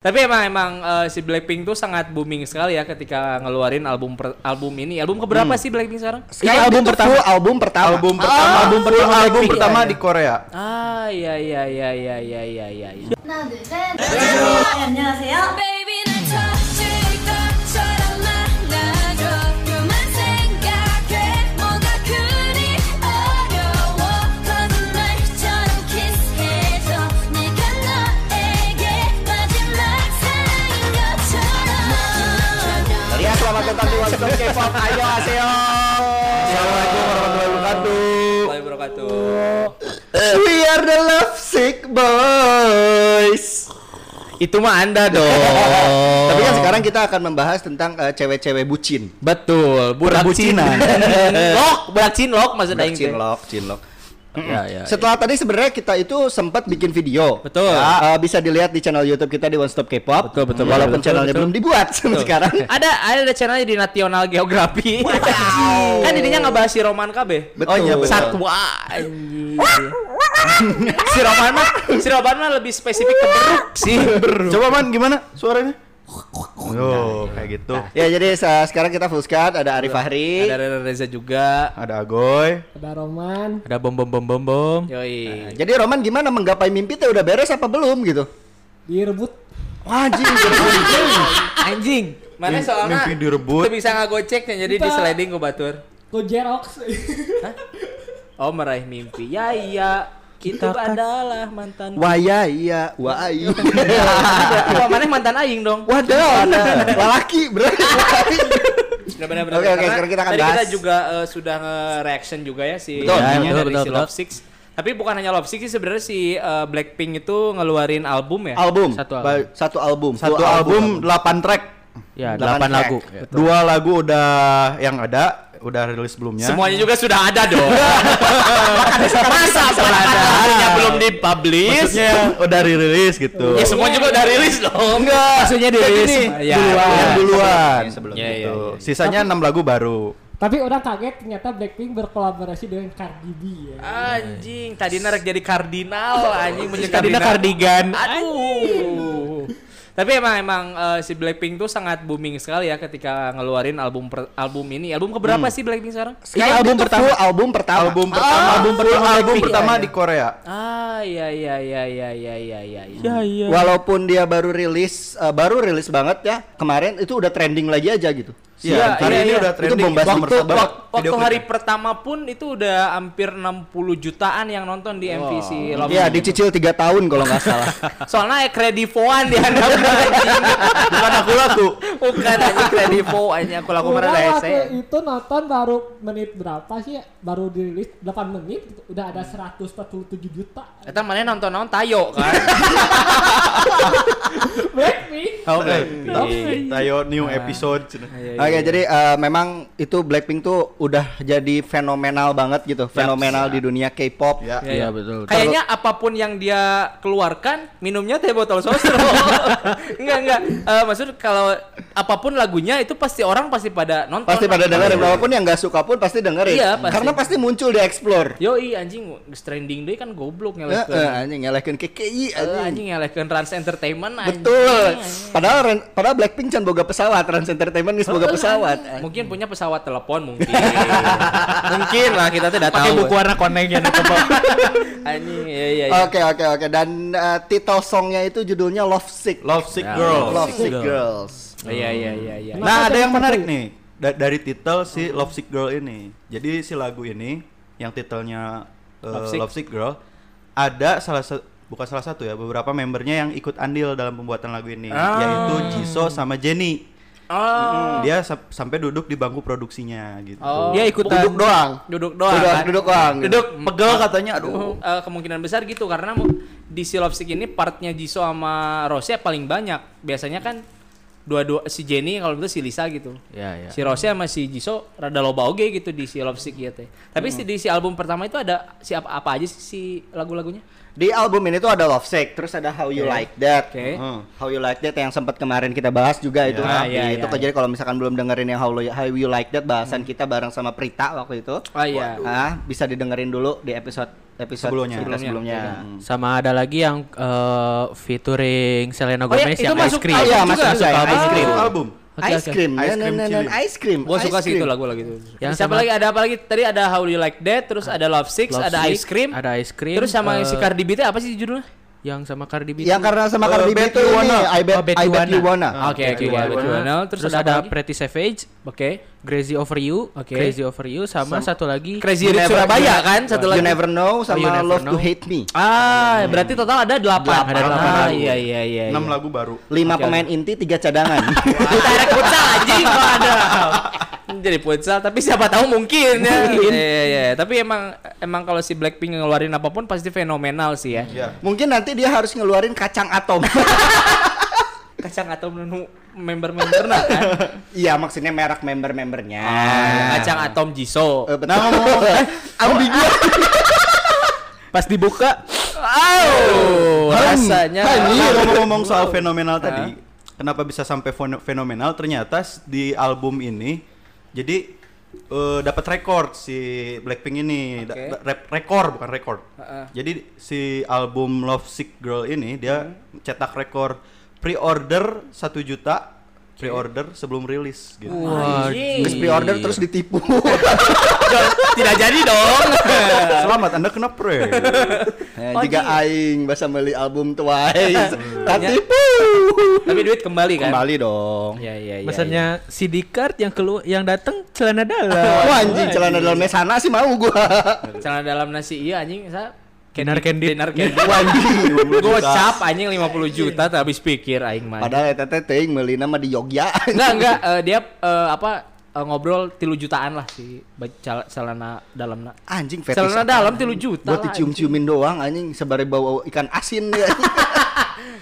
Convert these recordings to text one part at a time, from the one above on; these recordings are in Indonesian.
Tapi emang emang eh, si Blackpink tuh sangat booming sekali ya ketika ngeluarin album per- album ini. Album keberapa sih Blackpink sekarang? Sekarang album pertama. album pertama. album pertama Ah, album full pertama album Blackpink. pertama Iya, di iya. Korea Ah iya iya iya iya iya iya iya. iya. 하나 둘 셋. 안녕하세요. Stop K-pop. Ayo, aseo. Assalamualaikum warahmatullahi wabarakatuh wabarakatuh. We are the love sick boys. Itu mah Anda dong. Tapi kan sekarang kita akan membahas tentang eh, cewek-cewek bucin. betul, budak Perbucinan. lok, budak cinlok maksudnya aing teh. Cinlok, cinlok. Ya, ya. Setelah tadi sebenarnya kita itu sempat bikin video. Betul. Ya, eh, bisa dilihat di channel YouTube kita di One Stop K-pop. Betul, betul, Walaupun betul, channelnya betul. belum dibuat sampai sekarang. ada ada channelnya di National Geography. kan intinya ngebahas si Roman KB. Betul. Oh, iya, betul. Satwa anjing. si Roman mah si Roman mah lebih spesifik ke beruk sih. coba man gimana suaranya Yo, kayak gitu. Ya jadi sekarang kita full squad ada Arif Fahri. Ada Reza Reza juga. Ada Agoy. ada Roman Ada bom bom bom bom bom. Yoi. Jadi Roman gimana menggapai mimpi teh udah beres apa belum gitu? direbut Wah, anjing. Anjing. Mana Mim- soalnya mimpi direbut. Itu bisa ngagocek ya, jadi di sliding ku batur. go Jerox Oh meraih mimpi. Ya iya. Itu adalah mantan. Wah ya iya, wah ayu. Wah, mana mantan aing dong. Waduh, lelaki berarti. Benar benar. Oke, oke, sekarang kita akan tadi kita bahas. juga eh, sudah nge-reaction juga ya si Betul. ya, Ya, dari betul, si betul, Love Six. Tapi bukan hanya Love Six sih sebenarnya si eh, Blackpink itu ngeluarin album ya. album. Satu Ba- album. Satu album. Satu Full album 8 track. Ya, Delapan delapan track. lagu. Dua lagu udah yang ada, udah rilis sebelumnya. Semuanya juga sudah ada dong. Masa ada belum dipublish? Maksudnya udah rilis gitu. Ya semua juga udah rilis dong. Enggak. Maksudnya dirilis. gini, Ya, duluan. Yang duluan. Yang sebelum Ya, ya, Gitu. ya. Sisanya 6 lagu baru. tapi orang kaget ternyata Blackpink berkolaborasi dengan Cardi B ya Anjing, tadi narek jadi kardinal anjing menjadi Tadinya kardigan. Aduh. Tapi emang emang eh, si Blackpink tuh sangat booming sekali ya ketika ngeluarin album per- album ini. Album keberapa sih Blackpink sekarang? Sekarang album pertama. Full album pertama. Album pertama, Ah, album pertama, album Blackpink. pertama Iya, di Korea. Ah, iya iya iya iya iya iya iya. iya. iya. Walaupun dia baru rilis eh, baru rilis banget ya. Kemarin itu udah trending lagi aja gitu. Iya, Iya, hari iya, ini iya. udah Itu trending. Nomor Waktu, satu banget wak- waktu video hari pertama pun itu udah hampir 60 jutaan yang nonton di MVC. Iya, dicicil 3 tahun kalau nggak salah. Soalnya kredivoan dia anjing. Bukan aku laku. Bukan anjing kredivo anjing aku laku waktu rese. itu nonton baru menit berapa sih ya? Baru dirilis 8 menit udah ada 147 juta Eta mana nonton nonton tayo kan. Blackpink Oh, Blackpink. Tayo new episode. Oke, jadi eh, memang itu Blackpink tuh udah jadi fenomenal banget gitu, fenomenal di dunia K-pop. Ya. Iya betul. Kayaknya apa pun yang dia keluarkan minumnya teh botol sosro. enggak enggak. Eh, maksud kalau apa pun lagunya itu pasti orang pasti pada nonton. Pasti pada dengerin, walaupun yang nggak suka pun pasti dengerin. Iya, pasti. Karena pasti muncul di explore. Yoi anjing geus trending deh kan goblok Eh, ngelehkeun. eh, anjing nyalahin KKI Eh, anjing. anjing Trans Entertainment anjing. Betul. Padahal ren- padahal Blackpink can boga pesawat, Trans Entertainment geus boga pesawat. Mungkin punya pesawat telepon mungkin. mungkin lah kita tidak tahu. Pakai buku warna koneng ya Anjing, iya iya. iya. Oke oke oke dan eh, title songnya itu judulnya Love Sick. Love Sick Ya, Girl. Love Sick Girls. Iya iya iya iya. Kenapa Nah, ada yang menarik nih Da- dari titel si Love Sick Girl ini. Jadi si lagu ini yang titelnya uh, Love Love, Sick. Sick. Girl ada salah satu bukan salah satu ya, beberapa membernya yang ikut andil dalam pembuatan lagu ini, Ah. yaitu Jisoo sama Jennie. Oh. Dia sa- sampai duduk di bangku produksinya gitu. Oh. Dia ikutan Duduk doang. duduk doang. Duduk, kan? duduk doang. gitu. Duduk pegel katanya, aduh. Uh, eh, kemungkinan besar gitu karena di si Love Sick ini partnya Jisoo sama Rose paling banyak. Biasanya kan dua-dua si Jenny kalau itu si Lisa gitu. ya ya Si Rose sama si Jisoo rada loba oge gitu di si Love Sick ya teh. Tapi si di si album pertama itu ada si apa, apa aja sih si lagu-lagunya? Di album ini tuh ada Love Sick, terus ada How You Oke. Like That. Oke. Hmm. How You Like That yang sempat kemarin kita bahas juga itu. Ya, Di- ya, itu kok jadi kalau misalkan belum dengerin yang How, How You Like That bahasan kita bareng sama Prita waktu itu. Oh iya. Ah, bisa didengerin dulu di episode episode Sebelumnya. kita sebelumnya. Sama ada lagi yang eh, featuring Selena Oh, Gomez itu yang masuk Ice Cream. Oh iya, Album masuk juga ya, Suka ice cream. Album. Oke, Ice oke. cream, Ice Nah, cream nah, nah, chili. nah, ice cream. Gua suka ice sih cream. itu lagu-lagu itu. Yang Siapa sama- lagi? Ada apa lagi? Tadi ada How Do You Like That, terus ada Love Six, Love ada Ice Cream, ada Ice Cream, Terus sama eh, si Cardi B itu apa sih judulnya? Yang sama Cardi B. Yang itu- karena sama Cardi B Bet itu You ini, Wanna. I bet, Oh, Bet I You bet you Wanna. wanna. Oke, oke, You You. Terus, Terus ada? Pretty Savage, Oke. Crazy Over You, Oke. Crazy Over You, sama satu lagi Crazy You Rich never- Surabaya you- kan satu You lagi. never know sama Oh, You Never Love to Know. Hate Me. Ah, berarti total ada delapan. Ada delapan Ah, lagu. iya iya iya. 6 iya. lagu baru. Lima pemain inti, tiga cadangan. Direct futsal anjing ada. Jadi futsal, tapi siapa tahu mungkin ya. Iya iya iya. Tapi emang emang kalau si Blackpink ngeluarin apa pun pasti fenomenal sih ya. Iya. Mungkin nanti dia harus ngeluarin kacang atom. Kacang atau menu member-member nah kan. Iya, maksudnya merek member-membernya. Ah, Kacang atom Jisoo. Eh, betul. Nah, ngomong ambigu. pas dibuka Oh, rasanya Nah, ngomong-ngomong soal fenomenal tadi, kenapa bisa sampai fenomenal? Ternyata di album ini, jadi eh, dapat rekor si Blackpink ini, Oke. da- rep- rekor bukan rekor. Heeh. Jadi si album Love Sick Girl ini dia cetak rekor pre-order 1 juta pre-order sebelum rilis gitu. Anjing. Terus pre-order terus ditipu. tidak jadi dong. Selamat Anda kena pre. Eh, Oh, jika iya. aing bisa beli album Twice, katipu. Tapi duit kembali kan? Kembali dong. Iya iya iya. pesannya CD card yang keluar yang datang celana dalam. Wah anjing celana dalamnya sana sih mau gua. Celana dalam nasi iya anjing sa Dinar candy. Dinar candy. Anjing. Gocap anjing 50 juta tak habis pikir aing mah. Padahal eta teh teuing meuli nama di Yogya. Enggak enggak eh, dia eh, apa eh, ngobrol tilu jutaan lah si celana dalamna. Anjing fetis. Celana dalam tilu juta. Buat dicium-ciumin doang anjing sebari bau ikan asin dia.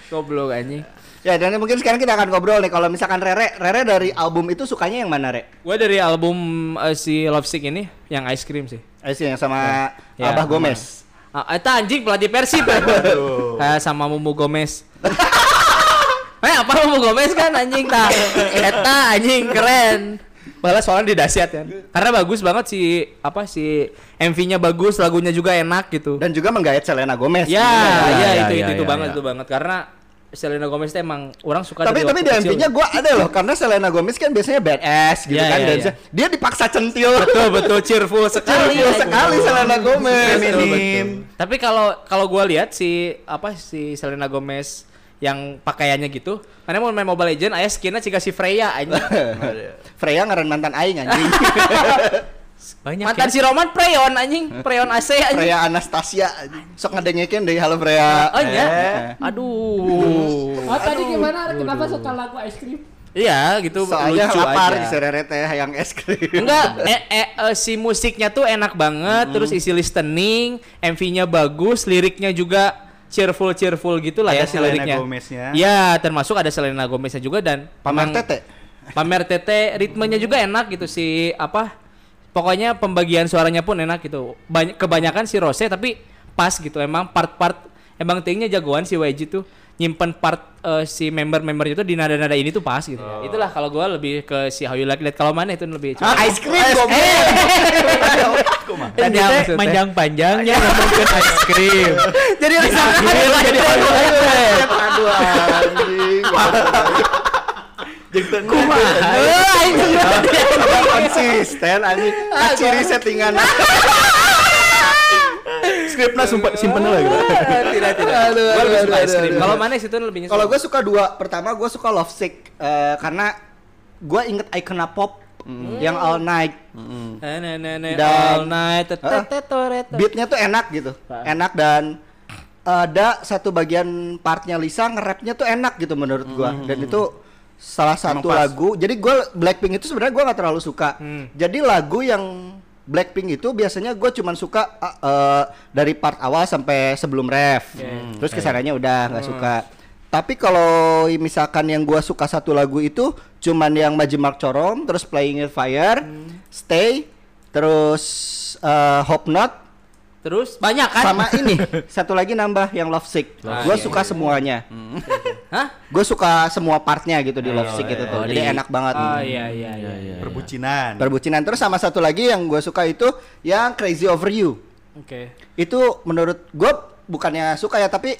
Goblok anjing. ya dan mungkin sekarang kita akan ngobrol nih kalau misalkan Rere Rere dari album itu sukanya yang mana Re? Gua dari album eh, si Love Sick ini yang Ice Cream sih. Eh sih yang sama Ya, Abah Gomez. Ah, eta anjing pelatih Persib. eh, sama Mumu Gomez. Eh apa Mumu Gomez kan anjing tah. Eta anjing keren. Malah soalnya di dasyat kan. Karena bagus banget si apa si MV-nya bagus, lagunya juga enak gitu. Dan juga menggait Selena Gomez. Ya, ya, ya, ya, itu ya, itu, itu ya, banget ya. itu banget karena Selena Gomez itu emang orang suka Tapi tapi di. MV-nya gua ada loh karena Selena Gomez kan biasanya badass gitu Iya, kan iya, dan iya. se- dia dipaksa centil. betul betul cheerful sekali. Cheerful sekali Selena Gomez. Betul, betul. Tapi kalau kalau gua lihat si apa si Selena Gomez yang pakaiannya gitu, karena mau main Mobile Legend, ayah skinnya cika si Freya anjing. Freya ngaran mantan aing anjing. Banyak Mantan ya. si Roman Preon anjing, Preon AC anjing. Freya Anastasia anjing. Sok ngadengekeun deui halo Freya. Oh iya. Eh. Aduh. Oh tadi gimana? Kenapa suka lagu ice cream? Iya gitu Soalnya lucu lapar aja. si Rere teh yang es krim. Enggak, eh, eh, eh, si musiknya tuh enak banget, terus isi listening, MV-nya bagus, liriknya juga cheerful cheerful gitu lah ya Ada si Selena liriknya. Gomeznya. Ya, termasuk ada Selena Gomeznya juga dan Pamer tete. Pamer tete, ritmenya juga enak gitu si apa? Pokoknya pembagian suaranya pun enak gitu. Banyak kebanyakan si Rose tapi pas gitu. Emang part-part emang tingnya jagoan si YG tuh nyimpen part eh, si member-membernya itu di nada-nada ini tuh pas gitu. Oh. Itulah kalau gua lebih ke si How You Like That. Kalau mana itu lebih Ice cream goblok. Tadi Ya, panjang-panjangnya ngomongin ice cream. Jadi Akhirnya jadi Aduh anjing. Konsisten anjing. Ciri settingan. Skripnya sumpah simpen dulu gitu. tidak tidak. Aduh, Gua lebih suka es krim. Kalau mana itu lebih Kalau gue suka dua, pertama gue suka Love Sick. Eh, karena gue inget Icona Pop yang All Night. Dan Dan- all night. Tetetetet. Beatnya tuh enak gitu, enak dan ada satu bagian partnya Lisa nge-rapnya tuh enak gitu menurut gua. Dan itu salah satu lagu. Jadi gua Blackpink itu sebenarnya gua nggak terlalu suka. Hmm. Jadi lagu yang Blackpink itu biasanya gue cuman suka uh, uh, dari part awal sampai sebelum ref. Terus ke sananya udah nggak suka. Tapi kalau misalkan yang gua suka satu lagu itu cuman yang Majimak Corom, terus Playing with Fire, Stay, terus uh, Hope Not, Terus banyak kan? sama ini satu lagi nambah yang Love Sick. Ah, Gue iya, suka semuanya. Hah? Gue suka semua partnya gitu di Love Sick itu tuh. Oh, Jadi di- enak banget. Oh iya iya iya. Perbucinan. Perbucinan terus sama satu lagi yang gue suka itu yang Crazy Over You. Oke. Itu menurut gue bukannya suka ya tapi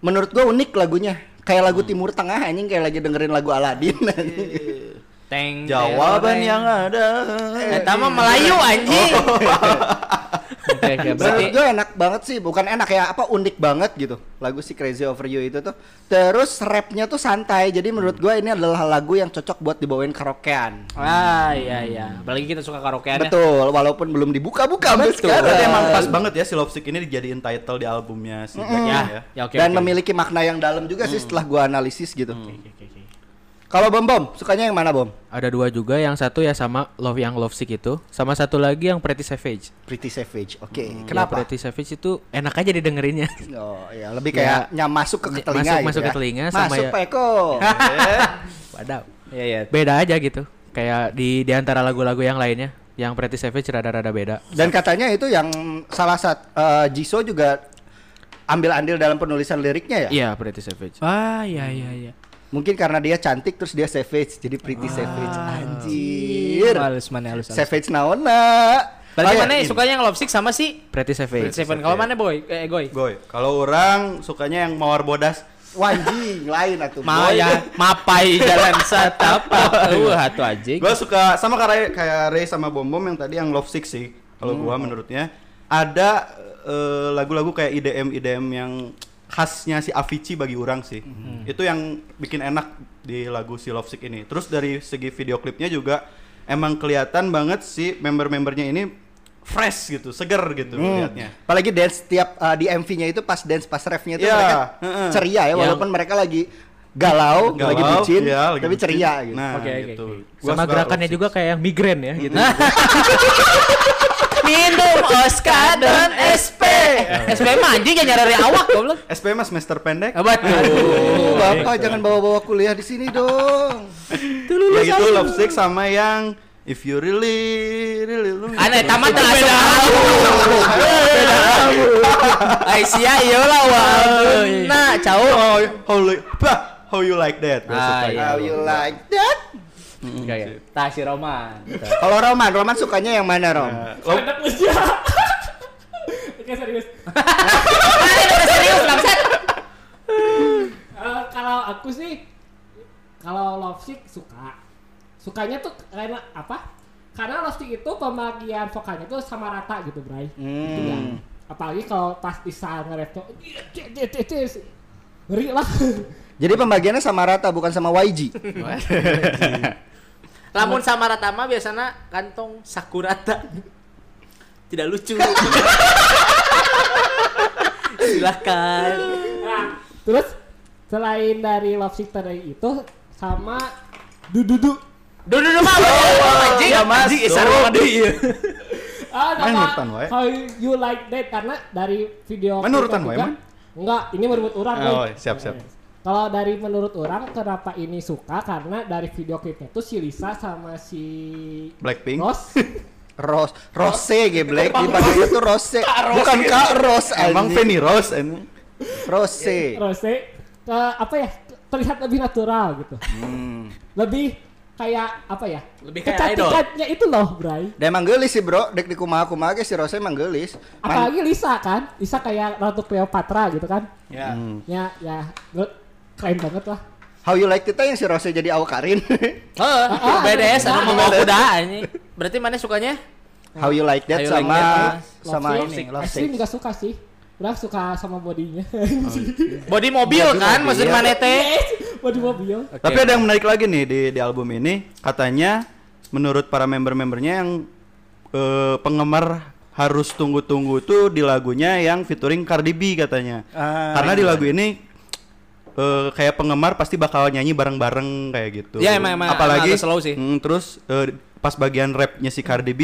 menurut gue unik lagunya. Kayak lagu Timur Tengah anjing kayak lagi dengerin lagu Aladin. anjing. Teng. Jawaban teng, yang ada. Eta mah Melayu anjing. Oke, oke. Berarti Menurut gue enak banget sih, bukan enak ya, apa unik banget gitu. Lagu si Crazy Over You itu tuh. Terus rapnya tuh santai, jadi menurut gue ini adalah lagu yang cocok buat dibawain karaokean. Ah iya iya. Apalagi kita suka karaokean ya. Betul, walaupun belum dibuka-buka Betul. sekarang. Berarti emang pas banget ya si Love Sick ini dijadiin title di albumnya si Blackpink Ya, ya. ya oke. Dan oke. memiliki makna yang dalam juga sih setelah gua analisis gitu. Oke, oke, oke. Kalau Bom Bom, sukanya yang mana Bom? ada dua juga, yang satu ya sama Love yang Love Sick itu, sama satu lagi yang Pretty Savage. Pretty Savage. Oke, Ya, kenapa? Pretty Savage itu enak aja didengerinnya. Oh, ya lebih kayak nyam masuk ke telinga masuk- gitu masuk ya. ke telinga sama Masuk ya- Pak Eko. Wadaw. Iya iya. Beda aja gitu. Kayak di di antara lagu-lagu yang lainnya, yang Pretty Savage rada-rada beda. Dan katanya itu yang salah satu Jisoo juga ambil andil dalam penulisan liriknya ya. Iya, Pretty Savage. Ah iya iya iya. Mungkin karena dia cantik terus dia savage jadi pretty savage. Anjir. Halus mana halus. Savage naona. Berarti Oh, ya, mana ini. sukanya yang Love Sick sama si Pretty Savage. Seven. Kalau mana boy? Eh Goy. Goy. Kalau orang sukanya yang mawar bodas. Wanjing lain atuh. Ma boy. ya mapai jalan satapak. Uh hatu anjing. Gue suka sama kayak kayak Ray sama Bom Bom yang tadi yang Love Sick sih. Kalau gua menurutnya ada eh, lagu-lagu kayak IDM IDM yang khasnya si Avicii bagi orang sih. Itu yang bikin enak di lagu si Love Sick ini. Terus dari segi video klipnya juga emang kelihatan banget si member-membernya ini fresh gitu, seger gitu Hmm. liatnya. Apalagi dance tiap uh, di MV-nya itu pas dance pas refnya itu Iya, mereka heeh. ceria ya Yang- walaupun mereka lagi galau, Galau, lagi bucin, iya, lagi tapi bucin. ceria gitu. Nah, Oke, oke, gitu. Gua Sama gerakannya juga kayak yang migrain ya gitu. Minum Oscar dan SP. SP mah anjing ya nyari awak goblok. SP mas semester pendek. Abad. Aduh, Bapak jangan bawa-bawa kuliah di sini dong. ya gitu Love Sick sama yang If you really really me. Aneh tamat teh asup Aisyah ieu lah wah. Nah, cau. How, how, how you like that? Ah, suka iya. How you like that? Kayak tah si Roman. Kalau Roman, Roman sukanya yang mana Rom? Nah, lo- Anak usia. Oke serius. Serius bangsat. Eh, kalau aku sih kalau love sick suka sukanya tuh karena apa karena love sick itu pembagian vokalnya tuh sama rata gitu Bray Gitu ya. Hmm. apalagi kalau pas Isa nge-rap tuh ngeri lah Jadi pembagiannya sama rata bukan sama YG. Lamun sama rata mah biasana kantong sakurata. Tidak lucu. Silahkan. nah, terus selain dari love sick tadi itu sama dududu Duh duh duh mah anjing. Ya, Mas. Anjing isar mah deui ieu. Ah, sama. How You Like That karena dari video Main klipnya urutan wae. Enggak, ini menurut orang Oh, Boy. Kalau dari menurut orang kenapa ini suka karena dari video klipnya tuh si Lisa sama si Blackpink. Ros Rose ge Black dipanggilnya tuh Rose. Bukan Kak Ros Emang. Fanny Rose emang. Rose. Rose ke apa ya terlihat lebih natural gitu. Hmm. Lebih kayak apa ya? Lebih kayak idol. Kecantikannya itu loh, Bray. Dan emang gelis sih bro, dek di kumaha-kumaha ge si Rose emang gelis. Man- Apalagi Lisa kan, Lisa kayak Ratu Cleopatra gitu kan. Ya. Ya, ya, menurut- keren banget lah. How you like kita yang si Rose jadi awkarin. Heeh, Ah, BDS anu mau kuda anjing. Berarti mana sukanya? How you like that you like sama that, sama Love ini. Love Extreme juga suka sih. Udah suka sama bodinya. Body mobil Body kan mobil. maksud mana teh? Body mobil. Tapi ada yang menarik lagi nih di di album ini. Katanya menurut para member-membernya yang eh, penggemar harus tunggu-tunggu tuh di lagunya yang featuring Cardi B katanya. Ah, Karena di lagu ini eh, kayak penggemar pasti bakal nyanyi bareng-bareng kayak gitu. Ya, emang- emang- Apalagi emang slow sih. mm, terus eh, pas bagian rapnya si Cardi B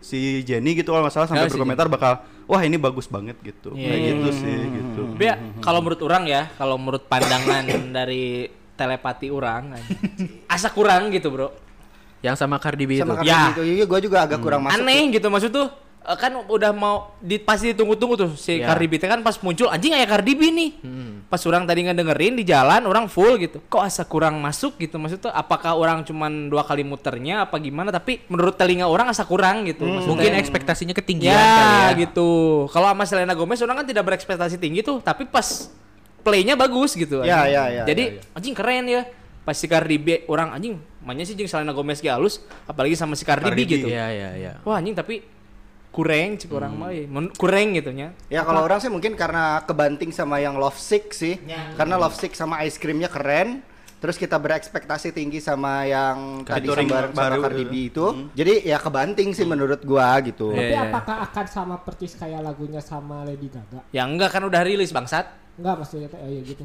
si Jenny gitu kalau nggak salah sampai Ya, si berkomentar bakal wah ini bagus banget gitu. Iya. Kayak gitu sih gitu. Tapi ya, kalau menurut orang ya, kalau menurut pandangan dari telepati orang asa kurang gitu, Bro. Yang sama Cardi B itu. sama Ya. ya. itu. Iya, gua juga agak kurang masuk. Aneh gitu maksud tuh. Eh, kan udah mau di, pasti ditunggu-tunggu tuh si Ya. Cardi B kan pas muncul anjing aya Cardi B nih. Pas orang tadi ngedengerin di jalan orang full gitu. Kok asa kurang masuk gitu maksudnya apakah orang cuman dua kali muternya apa gimana tapi menurut telinga orang asa kurang gitu. Maksudnya- Mungkin ekspektasinya ketinggian ya, kali ya. gitu. Kalau sama Selena Gomez orang kan tidak berekspektasi tinggi tuh, tapi pas playnya bagus gitu. Ya, anjing. ya, ya, Jadi ya, ya. anjing keren ya. Pas si Cardi B orang anjing, mainnya sih jeung Selena Gomez ge halus, apalagi sama si Cardi, Cardi B B. gitu. Iya, iya, iya. Wah anjing tapi kurang cik orang mah ya. Men- kurang gitu nya. Ya kalau orang sih mungkin karena kebanting sama yang Love Sick sih. Karena Love Sick sama ice creamnya keren. Terus kita berekspektasi tinggi sama yang tadi sama, sama baru Cardi itu. B itu. Jadi ya kebanting sih menurut gua gitu. Tapi Iya, iya. apakah akan sama persis kayak lagunya sama Lady Gaga? Ya enggak kan udah rilis bangsat. Enggak maksudnya teh oh iya gitu.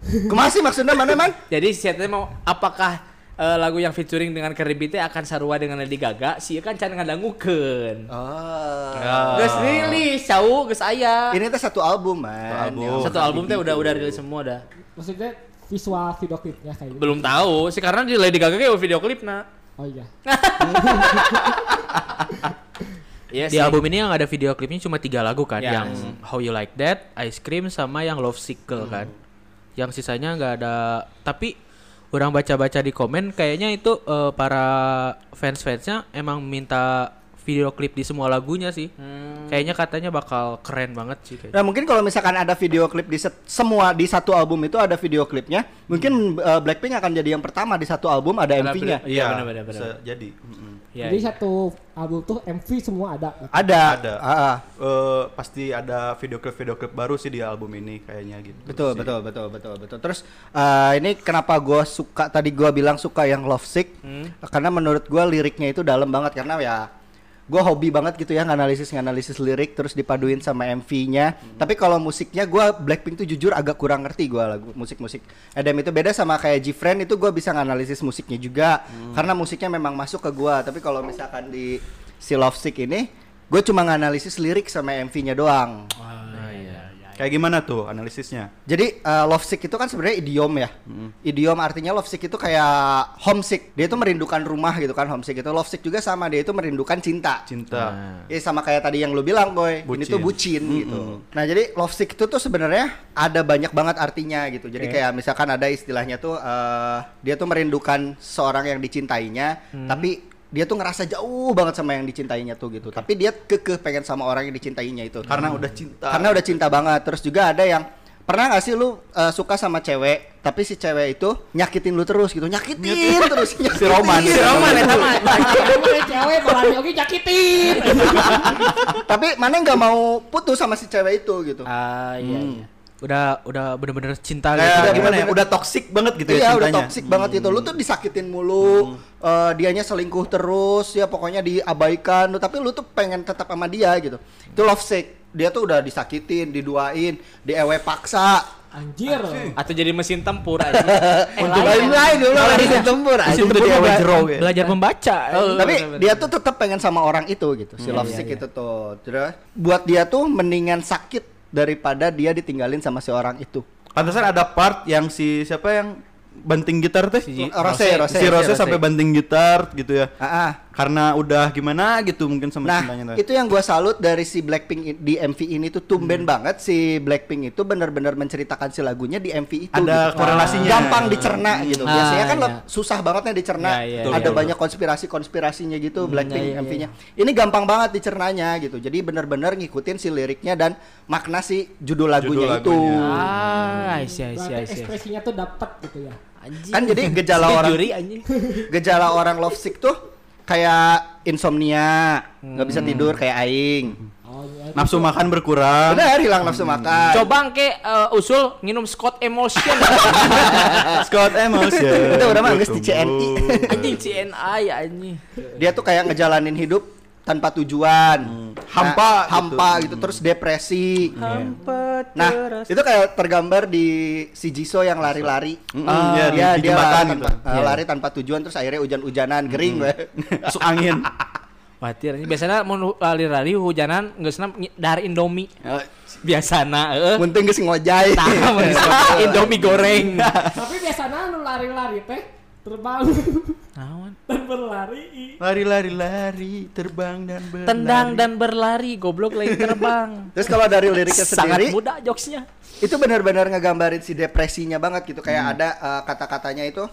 Kemasi maksudnya mana man? Jadi si Eta mau apakah eh, lagu yang featuring dengan Cardi B teh akan sarua dengan Lady Gaga? Si kan can ngadangukeun. Oh. Geus rilis, cau, geus aya. Ini tuh satu album man. Satu album. Satu album teh udah udah rilis semua dah. Maksudnya visual video klipnya kayak gitu. Belum tahu sih karena di Lady Gaga kayak video klip nah. Oh iya. Iya Di album ini yang ada video klipnya cuma tiga lagu kan, Ya. yang How You Like That, Ice Cream, sama yang Love Sickle kan. Yang sisanya nggak ada. Tapi orang baca-baca di komen, kayaknya itu eh, para fans-fansnya emang minta video klip di semua lagunya sih. Kayaknya katanya bakal keren banget sih. Kayaknya. Nah mungkin kalau misalkan ada video klip di set- semua di satu album itu ada video klipnya, mungkin uh, Blackpink akan jadi yang pertama di satu album ada MV-nya. video- Iya, benar, benar, bisa benar. Ya, Jadi iya. satu album tuh MV semua ada. Ada. Ada. Ah, ah. Eh, pasti ada video klip video klip baru sih di album ini kayaknya gitu. Betul, sih. betul, betul, betul, betul. Terus eh, ini kenapa gua suka tadi gua bilang suka yang Love Sick? Karena menurut gua liriknya itu dalam banget karena ya gua hobi banget gitu ya nganalisis nganalisis lirik terus dipaduin sama MV-nya. Tapi kalau musiknya gua Blackpink tuh jujur agak kurang ngerti gua lagu musik-musik. Adam itu beda sama kayak Gfriend itu gua bisa nganalisis musiknya juga karena musiknya memang masuk ke gua. Tapi kalau misalkan di si Love Sick ini gue cuma nganalisis lirik sama MV-nya doang. Kayak gimana tuh analisisnya? Jadi uh, love sick itu kan sebenarnya idiom ya. Idiom artinya love sick itu kayak homesick. Dia itu merindukan rumah gitu kan homesick itu. Love sick juga sama dia itu merindukan cinta. Cinta. Ya sama kayak tadi yang lu bilang boy, ini Bucin. tuh bucin gitu. Nah jadi love sick itu tuh sebenarnya ada banyak banget artinya gitu. Jadi kayak misalkan ada istilahnya tuh eh, dia tuh merindukan seorang yang dicintainya, tapi dia tuh ngerasa jauh banget sama yang dicintainya tuh gitu. Tapi dia kekeh pengen sama orang yang dicintainya itu. Karena udah cinta. Karena udah cinta banget. Terus juga ada yang pernah gak sih lu uh, suka sama cewek, tapi si cewek itu nyakitin lu terus gitu, nyakitin terus, nyakitin. Si Roman, si Roman eta mah. Cewek oke nyakitin. tapi mana nggak mau putus sama si cewek itu gitu. Ah iya iya. Udah udah bener-bener cinta Kayak gitu. Udah gimana ya? Udah toxic banget gitu ya iya udah cintanya. toxic banget gitu. Lu tuh disakitin mulu, eh, dianya selingkuh terus, ya pokoknya diabaikan. lu- Tapi lu tuh pengen tetap sama dia gitu. Itu love sick. Dia tuh udah disakitin, diduain, diewe paksa. Anjir. Atau jadi mesin tempur aja. Eh, Untuk lain. lain dulu mesin tempur aja. Mesin Itu tempur dia bela- Wajro, ya. belajar membaca. Oh, Tapi bener-bener. dia tuh tetap pengen sama orang itu gitu, si Hmm, love iya, sick iya. itu tuh. Terus buat dia tuh mendingan sakit daripada dia ditinggalin sama si orang itu. Pantesan ada part yang si siapa yang banting gitar teh? Si Rose, Rose, si Rose Rose. sampai banting gitar gitu ya. Ah, ah. Karena udah gimana gitu mungkin sama Nah, cintanya tuh. itu yang gua salut dari si Blackpink di MV ini tuh Hmm. tumben banget si Blackpink itu benar-benar menceritakan si lagunya di MV itu. Ada gitu. korelasinya. Gampang dicerna gitu. Ah, Biasanya kan iya. lo- susah banget nih dicerna. Iya, iya, Ada iya. banyak konspirasi-konspirasinya gitu Blackpink iya, iya, MV-nya. Ini gampang banget dicernanya gitu. Jadi benar-benar ngikutin si liriknya dan makna si judul lagunya itu. lagunya. Ah, I see, I see, I Berarti see. ekspresinya tuh dapat gitu ya. Anjing. Kan jadi gejala orang anjing. gejala orang love sick tuh kayak insomnia, nggak bisa tidur kayak aing. Oh iya. Nafsu makan berkurang. Benar hilang nafsu makan. Coba ke eh, usul nginum Scott Emotion. Scott Emotion. Itu udah mah geus di CNI. anjing ya anjing. Dia tuh kayak ngejalanin hidup tanpa tujuan. Hampa Nah, hampa gitu terus depresi. Nah, itu kayak tergambar di si Jisoo yang lari-lari. Mm-mm, Ah, iya, di- dia di dia lari gitu. tanpa, eh, Iya. lari tanpa tujuan terus akhirnya hujan-hujanan kering we. Masuk angin. Watir anjing. Biasanya mau lari-lari hujanan geus dari Indomie. Biasana heeh. Mun teu geus ngojay. Indomie goreng. Tapi biasanya lu lari-lari teh terbang Naon? dan berlari. Lari lari lari, terbang dan berlari. Tendang dan berlari, goblok lagi terbang. Terus kalau dari liriknya Sangat sendiri mudah jokesnya. itu benar-benar ngegambarin si depresinya banget gitu kayak Hmm. ada eh, kata-katanya itu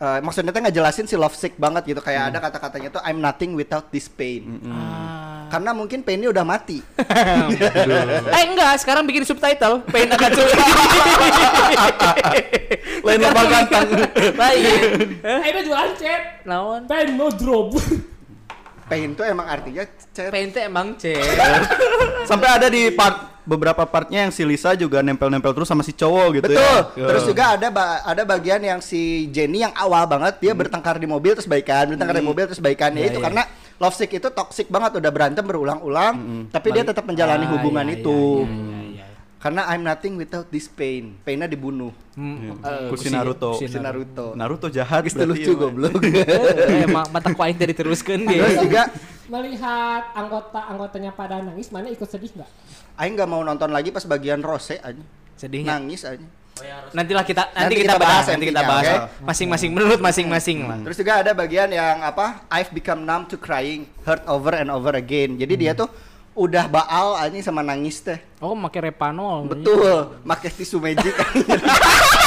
eh, maksudnya tuh ngejelasin si love sick banget gitu kayak Hmm. ada kata-katanya tuh I'm nothing without this pain karena mungkin painnya udah mati eh enggak, sekarang bikin subtitle. Pain akan sulit. Lain lomba ganteng. Lain. Eh, itu jualan chat. Naon? Pen no drop. pain tuh emang artinya cet- Pain teh emang cek. Sampai ada di part beberapa partnya yang si Lisa juga nempel-nempel terus sama si cowok gitu Betul. ya. Terus juga ada ba- ada bagian yang si Jenny yang awal banget dia bertengkar di mobil terus baikan, bertengkar di mobil terus baikan. Ya, Iya, itu iya. karena love sick itu toxic banget udah berantem berulang-ulang, tapi dia tetap menjalani Ah, hubungan iya, itu. iya, iya, iya. Karena I'm nothing without this pain. Painnya dibunuh. Hmm, Eh, si Naruto. Si Naruto. Naruto jahat berarti lucu ya, goblok. Eh, Emang mata ku aing teh diteruskeun Terus juga Melihat anggota-anggotanya pada nangis, mana ikut sedih nggak? Aing nggak mau nonton lagi pas bagian Rose aja. Sedihnya. Nangis aja. Nantilah kita nanti, Nanti kita, kita bahas, bahas nanti kita bahas. oke? Masing-masing menurut masing-masing lah. Terus juga ada bagian yang apa? I've become numb to crying, hurt over and over again. Jadi dia tuh udah baal anjing sama nangis teh. Oh, make Repanol. Betul, pakai tisu magic.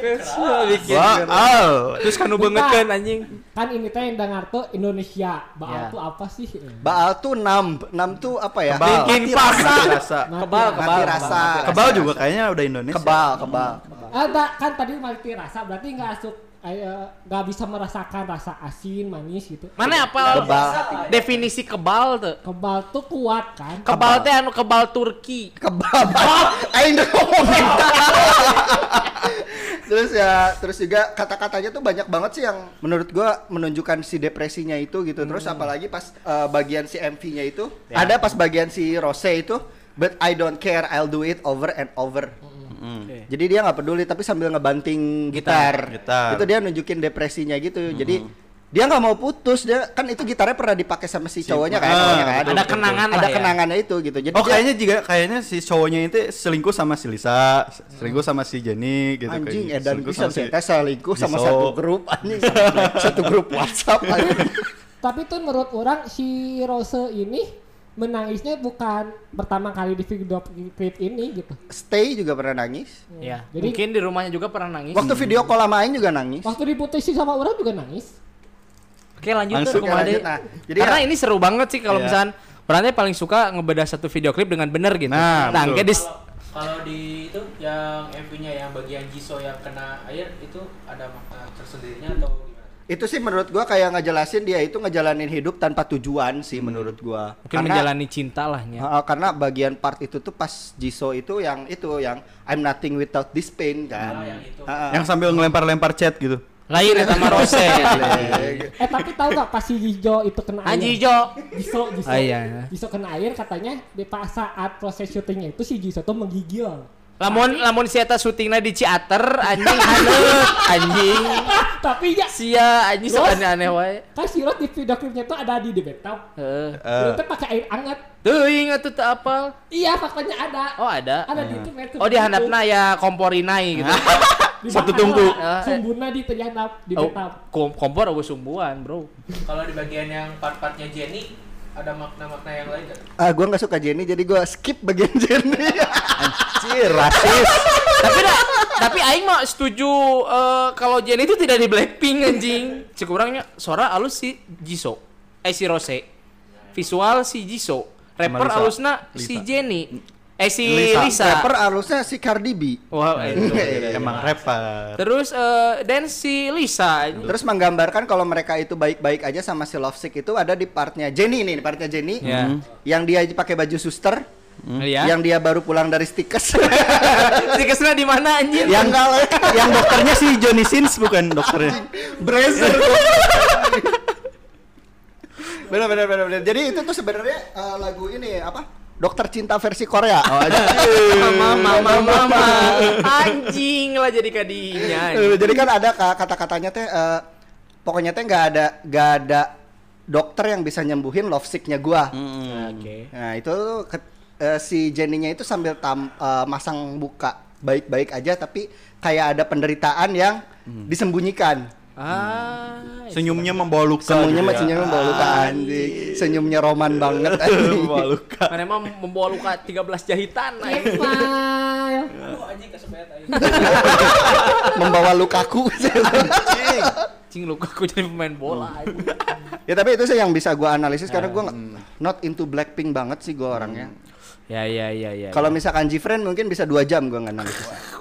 Waal. Terus kanu bangetkeun anjing. Kan ini teh yang dengar tuh Indonesia. Baal Ya. tuh apa sih? baal tuh numb, numb tuh apa ya? Kebal. Bikin rasa. Rasa. Kebal, Mati kebal, rasa. Kebal juga kayaknya udah Indonesia. Kebal, kebal. Ada kan tadi mati rasa berarti nggak asuk eh, nggak bisa merasakan rasa asin manis gitu. Mana apa Kebal. definisi kebal tuh? Kebal tuh kuat kan? Kebal teh anu kebal Turki. Kebal. Aing udah ngomongin. terus ya, terus juga kata-katanya tuh banyak banget sih yang menurut gua menunjukkan si depresinya itu gitu. Terus apalagi pas eh, bagian si MV-nya itu, ada pas bagian si Rose itu, but I don't care, I'll do it over and over. Jadi dia nggak peduli tapi sambil ngebanting gitar. Gitar. Itu dia nunjukin depresinya gitu. Jadi dia nggak mau putus. Dia kan itu gitarnya pernah dipakai sama si cowoknya kan. Ah, cowoknya kan. ada kenangan lah Ada ya. kenangannya itu gitu. Jadi Oh dia- kayaknya juga kayaknya si cowoknya itu selingkuh sama si Lisa, selingkuh sama si Jenny gitu anjing kayaknya. edan Selingkuh bisa sama si- saya selingkuh sama satu grup anjing satu grup WhatsApp anjing. Tapi tuh menurut orang si Rose ini menangisnya bukan pertama kali di video klip ini gitu. Stay juga pernah nangis. Ya. Jadi- Mungkin di rumahnya juga pernah nangis. Waktu video call sama Aing juga nangis. Waktu diputusin sama orang juga nangis. Oke, lanjut Langsung tuh. Nah, jadi Karena ya- ini seru banget sih kalau Iya. misalkan Berarti paling suka ngebedah satu video klip dengan bener gitu. Nah, betul. kayak di Kalau di itu yang MV-nya yang bagian Jisoo yang kena air itu ada makna tersendirinya atau gimana? Itu sih menurut gua kayak ngejelasin dia itu ngejalanin hidup tanpa tujuan sih menurut gua. mungkin menjalani cinta lah ya. Heeh, karena bagian part itu tuh pas Jisoo itu yang itu yang I'm nothing without this pain kan. Ah, yang itu. Heeh. Yang sambil ngelempar-lempar chat gitu. Lain ya sama Rose. Eh tapi tahu gak pas si Jijo itu kena air? Anji Jo. Jiso, Jiso. Ah, iya. Jiso kena air katanya di pas saat proses syutingnya itu si Jiso tuh menggigil. Lamun lamun si eta syutingna di Ciater anjing haneut anjing. tapi ya Sia anjing sok aneh-aneh wae. kan si Rod di video klipnya tuh ada di di bathtub. Heeh. Dia tuh pakai air hangat. Teuing atuh teu apal. Iya, faktanya ada. Oh ada. Ada di itu bathtub. Oh di handapna ya komporinai gitu. Di Satu tungku. Ah, eh. Sumbuna di handap di Oh, bathtub. kom- kompor eueuh sumbuan, Bro. Kalau di bagian yang part-partnya Jenny ada makna-makna yang lain gak? Ah gua nggak suka Jenny jadi gua skip bagian Jenny. Anjir, rasis. tapi dah, tapi aing mah setuju eh, kalau Jennie itu tidak di Blackpink anjing. Cek orangnya suara alus si Jisoo. Eh si Rose. Visual si Jisoo. Rapper Lisa. alusna si Lisa. Eh si Lisa. Lisa. Rapper alusnya si Cardi B. Wah, itu. Emang rapper. Terus eh dan si Lisa. Terus menggambarkan kalau mereka itu baik-baik aja sama si Lovesick itu ada di partnya Jenny nih, partnya Jenny. Ya. Yang dia pakai baju suster, Ya. yang dia baru pulang dari stikes. si ke sana di mana anjing? Yang yang dokternya si Johnny Sins bukan dokternya. Bracer. bener bener bener bener. Jadi itu tuh sebenarnya eh, lagu ini apa? Dokter Cinta versi Korea. Oh, Mama, mama, mama. Anjing lah jadi kadinya. Eh, Jadi kan ada ka- kata-katanya teh eh, pokoknya teh nggak ada nggak ada dokter yang bisa nyembuhin lovesicknya gua. Oke. Nah itu ke- eh, si Jenny-nya itu sambil tam, eh, masang buka baik-baik aja tapi kayak ada penderitaan yang disembunyikan. Ah, Senyumnya membawa luka. Semuanya gitu ya. maksudnya membawa luka anjing. Senyumnya roman banget anjing. membawa luka. mana emang membawa luka 13 jahitan. anjing. File. membawa lukaku. Cing luka aku jadi pemain bola. anjing. ya tapi itu sih yang bisa gua analisis karena gua nggak- not into Blackpink banget sih gua orangnya. Ya ya ya ya. Kalau misalkan Jifren mungkin bisa dua jam gua nganalisis.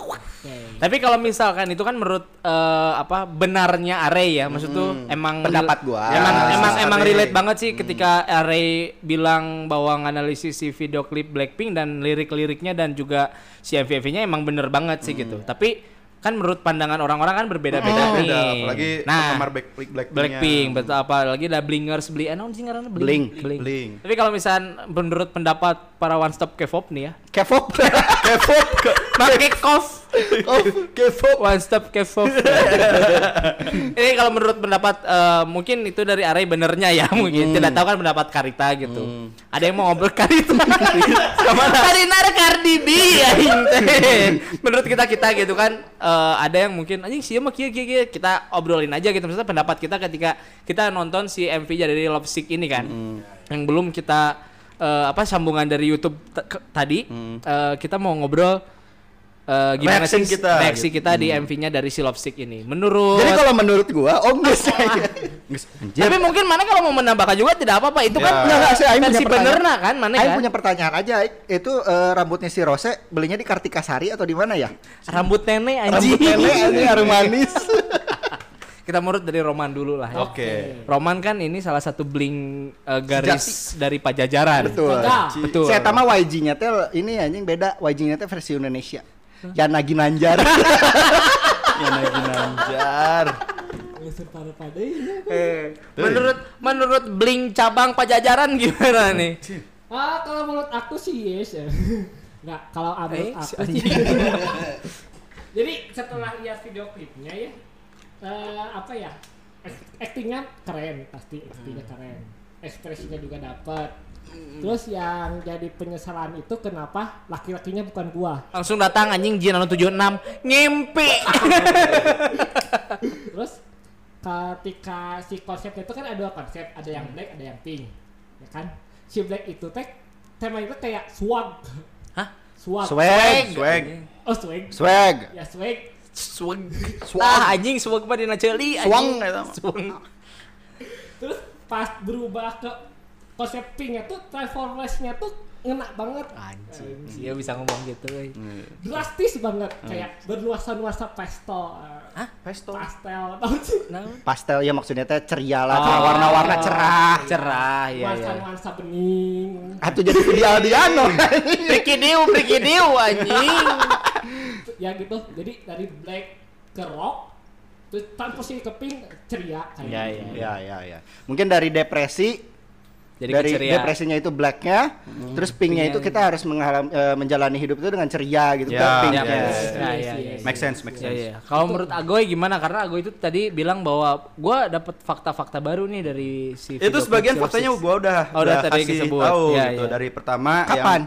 Tapi kalau misalkan itu kan menurut eh, apa benarnya Arey ya, maksud tuh emang Pendapat gua. Emang Ya, emang emang relate banget sih ketika Arey bilang bahwa nganalisis si video klip Blackpink dan lirik-liriknya dan juga si MV-nya emang bener banget sih gitu. Tapi kan menurut pandangan orang-orang kan berbeda-beda nih. Beda, apalagi nah, penggemar Black- Blackpink-nya. Blackpink, betul apalagi ada Blingers beli eh naon sih ngaranna Blink. Blink. Blink. Tapi kalau misal menurut pendapat para one stop K-pop nih ya, K-pop. K-pop. pakai kof Oh, K-pop. One stop K-pop. Ini kalau menurut pendapat eh, mungkin itu dari Arey benernya ya mungkin. Tidak tahu kan pendapat Karita gitu. Ada yang mau ngobrol Karita. Sama Karina ada Cardi B ya Menurut kita kita gitu kan eh, ada yang mungkin anjing sih mah kieu kieu kieu." kita obrolin aja gitu maksudnya pendapat kita ketika kita nonton si MV dari Love Sick ini kan. Yang belum kita eh, apa sambungan dari YouTube tadi eh, kita mau ngobrol eh, gimana Reaction sih kita, reaksi gitu. kita di MV-nya dari si Love Sick ini. Menurut Jadi kalau menurut gua, oh enggak saya. Tapi mungkin mana kalau mau menambahkan juga tidak apa-apa. Itu kan Ya. Enggak, enggak, saya Aing versi benerna kan mana Aing kan? punya pertanyaan aja. Itu eh, rambutnya si Rose belinya di Kartika Sari atau di mana ya? Rambut nenek anjing. Rambut nenek ini harum manis. Kita menurut dari Roman dulu lah ya. Oke. Roman kan ini salah satu bling eh, garis dari Pajajaran. Betul. Enggak. Betul. Saya tama YG-nya teh ini anjing beda. YG-nya teh versi Indonesia. Yana Ginanjar. Ya lagi nanjar. Geser pada pada ini. Eh, menurut menurut bling cabang Pajajaran gimana nih? Ah, kalau menurut aku sih yes ya. Enggak, kalau menurut Eh, aku sih. Jadi setelah lihat video klipnya ya, eh, apa ya? Actingnya keren pasti, actingnya keren. Ekspresinya juga dapat. Terus yang jadi penyesalan itu kenapa laki-lakinya bukan gua. Langsung datang anjing Jin anu 76 ngimpi. Terus ketika si konsepnya itu kan ada dua konsep, ada yang black, ada yang pink. Ya kan? Si black itu teh tema itu kayak swag. Hah? Swag. Swag. Swag. Oh, swag. Swag. Ya swag. Swag. Swag. Ah, anjing swag mah dina ceuli Swang anjing. eta. Terus pas berubah ke konsep pinknya tuh transformasinya tuh ngena banget. Anjing, dia bisa ngomong gitu euy. Drastis banget kayak bernuansa-nuansa pastel. eh, Pesto. pastel tau sih? Nah, Pastel ya maksudnya teh ceria lah, Oh. warna-warna cerah. cerah ya ya. Nuansa-nuansa bening. Atau jadi video Aldiano. Priki diu, priki diu anjing. ya gitu. Jadi dari black ke rock terus transformasi ke pink ceria kayak Ya gitu. ya. ya ya ya. Mungkin dari depresi Jadi dari keceria. depresinya itu blacknya, terus pinknya Pinknya itu kita harus menghalam, eh, menjalani hidup itu dengan ceria gitu Ya, kan Ya, pinknya. ya, Yes, ya, yes, ya, yes. Make sense, make Ya, sense. ya. Kalau menurut Agoy gimana? Karena Agoy itu tadi bilang bahwa gua dapat fakta-fakta baru nih dari si Itu sebagian faktanya gua udah Oh, udah tadi kasih disebut. tahu Ya, gitu ya. dari pertama Kapan?